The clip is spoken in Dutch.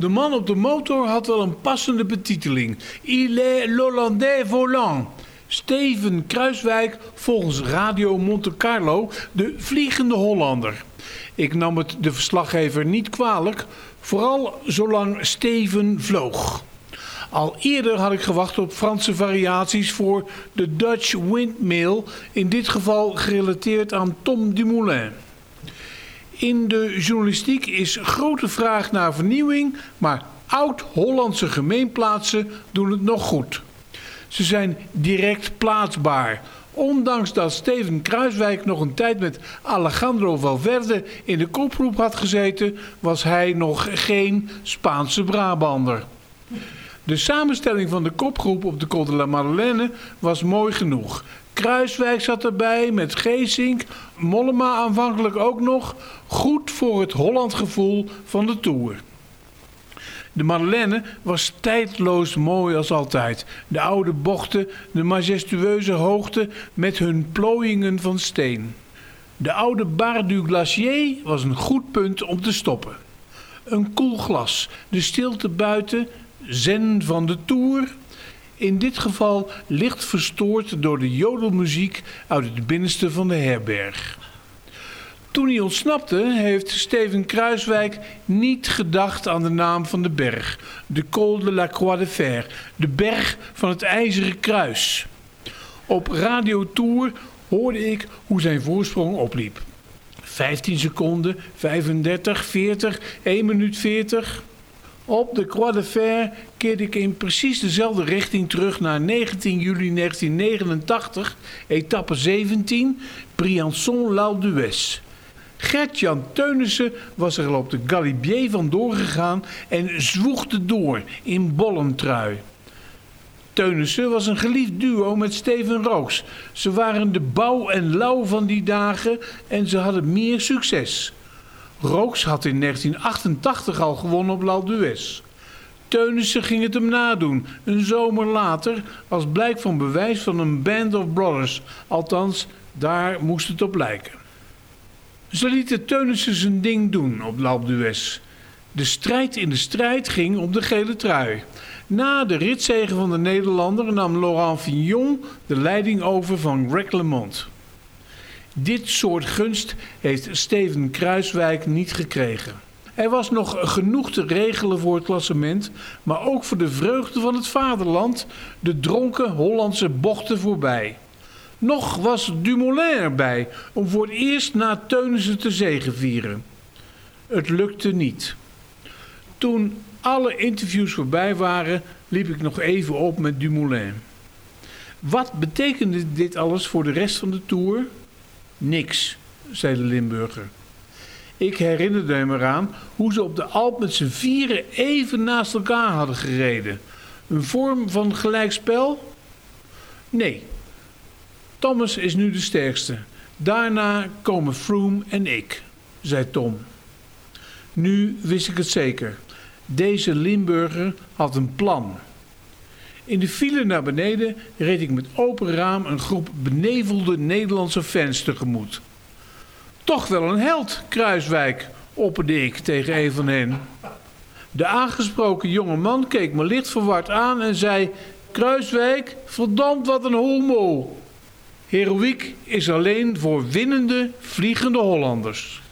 De man op de motor had wel een passende betiteling. Il est l'Hollandais volant. Steven Kruiswijk, volgens Radio Monte Carlo, de vliegende Hollander. Ik nam het de verslaggever niet kwalijk, vooral zolang Steven vloog. Al eerder had ik gewacht op Franse variaties voor de Dutch Windmill, in dit geval gerelateerd aan Tom Dumoulin. In de journalistiek is grote vraag naar vernieuwing, maar oud-Hollandse gemeenplaatsen doen het nog goed. Ze zijn direct plaatsbaar. Ondanks dat Steven Kruiswijk nog een tijd met Alejandro Valverde in de kopgroep had gezeten, was hij nog geen Spaanse Brabander. De samenstelling van de kopgroep op de Col de la Madeleine was mooi genoeg. Kruiswijk zat erbij met Geesink, Mollema aanvankelijk ook nog. Goed voor het Holland gevoel van de Tour. De Madeleine was tijdloos mooi als altijd. De oude bochten, de majestueuze hoogte met hun plooiingen van steen. De oude Bar du Glacier was een goed punt om te stoppen. Een koel glas, de stilte buiten, zen van de Tour. In dit geval licht verstoord door de jodelmuziek uit het binnenste van de herberg. Toen hij ontsnapte, heeft Steven Kruiswijk niet gedacht aan de naam van de berg. De Col de la Croix de Fer, de berg van het IJzeren Kruis. Op Radio Tour hoorde ik hoe zijn voorsprong opliep. 15 seconden, 35, 40, 1 minuut 40. Op de Croix de Fer keerde ik in precies dezelfde richting terug naar 19 juli 1989, etappe 17, Briançon-Lau d'Huez. Gert-Jan Teunissen was er op de Galibier vandoor gegaan en zwoegde door in bollentrui. Teunissen was een geliefd duo met Steven Rooks. Ze waren de bouw en lauw van die dagen en ze hadden meer succes. Rooks had in 1988 al gewonnen op L'Alpe d'Huez. Teunissen ging het hem nadoen, een zomer later, als blijk van bewijs van een band of brothers. Althans, daar moest het op lijken. Ze lieten Teunissen zijn ding doen op L'Alpe d'Huez. De strijd in de strijd ging om de gele trui. Na de ritzegen van de Nederlander nam Laurent Fignon de leiding over van Greg LeMond. Dit soort gunst heeft Steven Kruiswijk niet gekregen. Er was nog genoeg te regelen voor het klassement, maar ook voor de vreugde van het vaderland, de dronken Hollandse bochten voorbij. Nog was Dumoulin erbij om voor het eerst na Teunissen te zegevieren. Het lukte niet. Toen alle interviews voorbij waren, liep ik nog even op met Dumoulin. Wat betekende dit alles voor de rest van de Tour? Niks, zei de Limburger. Ik herinnerde me eraan hoe ze op de Alp met z'n vieren even naast elkaar hadden gereden. Een vorm van gelijkspel? Nee. Thomas is nu de sterkste. Daarna komen Froome en ik, zei Tom. Nu wist ik het zeker. Deze Limburger had een plan. In de file naar beneden reed ik met open raam een groep benevelde Nederlandse fans tegemoet. Toch wel een held, Kruiswijk, opperde ik tegen een van hen. De aangesproken jonge man keek me licht verward aan en zei: Kruiswijk, verdampt wat een homo. Heroïek is alleen voor winnende, vliegende Hollanders.